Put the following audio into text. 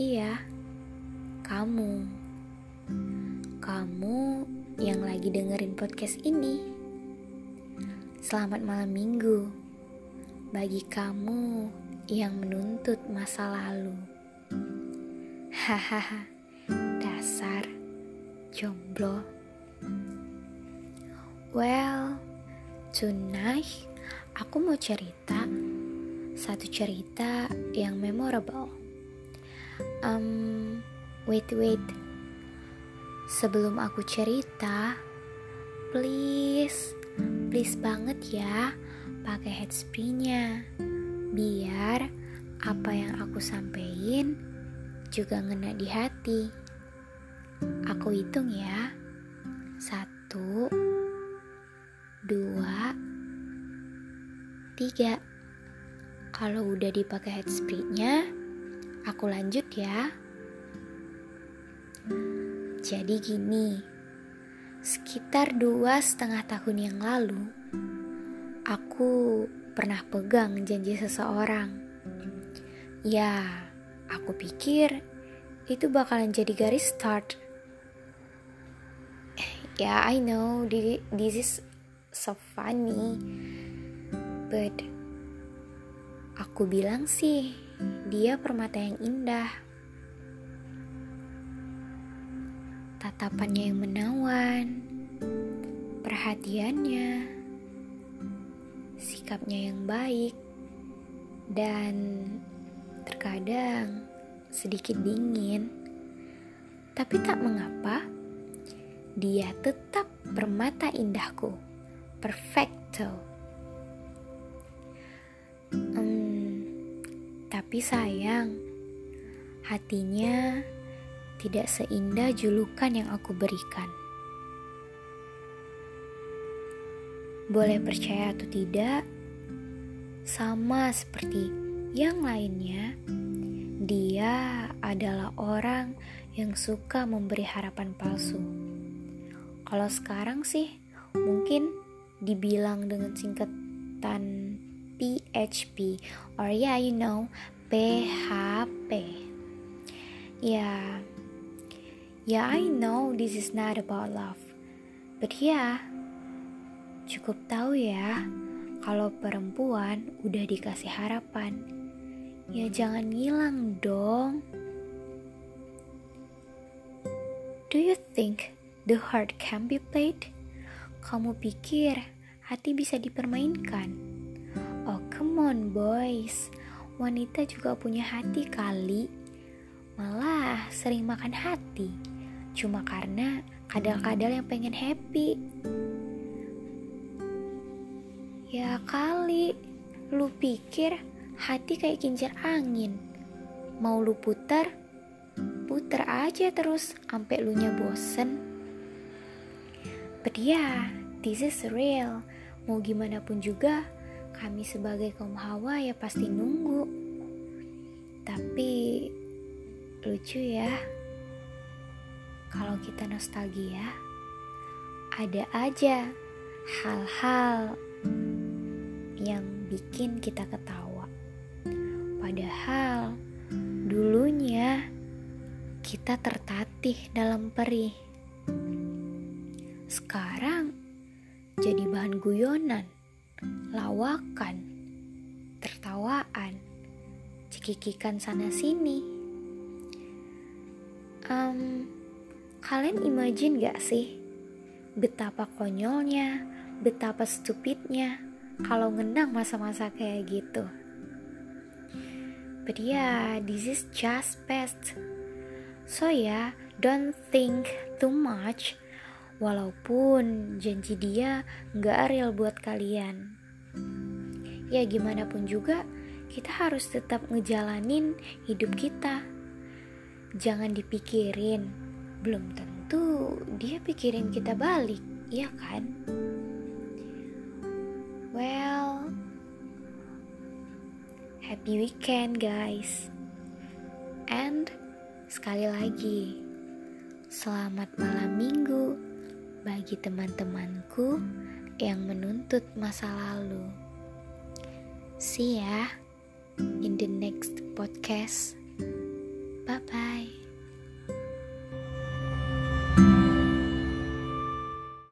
Iya, kamu. Kamu yang lagi dengerin podcast ini. Selamat malam minggu bagi kamu yang menuntut masa lalu. Hahaha, dasar jomblo. Well, tonight aku mau cerita satu cerita yang memorable. Um, wait, wait. Sebelum aku cerita, please, please banget ya, pakai headspray-nya. Biar apa yang aku sampein juga ngena di hati. Aku hitung ya. Satu, dua, tiga. Kalau udah dipakai headspray-nya, aku lanjut ya. Jadi gini, sekitar dua setengah tahun yang lalu, aku pernah pegang janji seseorang. Ya, aku pikir itu bakalan jadi garis start. Ya, yeah, I know this is so funny, but Aku bilang sih, dia permata yang indah. Tatapannya yang menawan, perhatiannya, sikapnya yang baik, dan terkadang sedikit dingin. Tapi tak mengapa, dia tetap permata indahku. Perfecto. Tapi sayang, hatinya tidak seindah julukan yang aku berikan. Boleh percaya atau tidak, sama seperti yang lainnya, dia adalah orang yang suka memberi harapan palsu. Kalau sekarang sih, mungkin dibilang dengan singkatan PHP, or yeah, you know, PHP. Yeah, yeah, I know this is not about love, but yeah, cukup tahu ya kalau perempuan udah dikasih harapan, ya jangan ngilang dong. Do you think the heart can be played? Kamu pikir hati bisa dipermainkan? Oh, come on, boys wanita juga punya hati kali. Malah sering makan hati. Cuma karena kadal-kadal yang pengen happy. Ya kali, lu pikir hati kayak kincir angin. Mau lu putar, putar aja terus sampai lu nya bosen. But this is real. Mau gimana pun juga, kami sebagai kaum hawa ya pasti nunggu. Tapi lucu ya. Kalau kita nostalgia, ada aja hal-hal yang bikin kita ketawa. Padahal dulunya kita tertatih dalam perih. Sekarang jadi bahan guyonan lawakan, tertawaan, cekikikan sana sini. Um, kalian imagine gak sih betapa konyolnya, betapa stupidnya kalau ngenang masa-masa kayak gitu. But yeah, this is just past. So yeah, don't think too much Walaupun janji dia nggak real buat kalian. Ya gimana pun juga, kita harus tetap ngejalanin hidup kita. Jangan dipikirin, belum tentu dia pikirin kita balik, ya kan? Well, happy weekend guys. And sekali lagi, selamat malam minggu bagi teman-temanku yang menuntut masa lalu. See ya in the next podcast.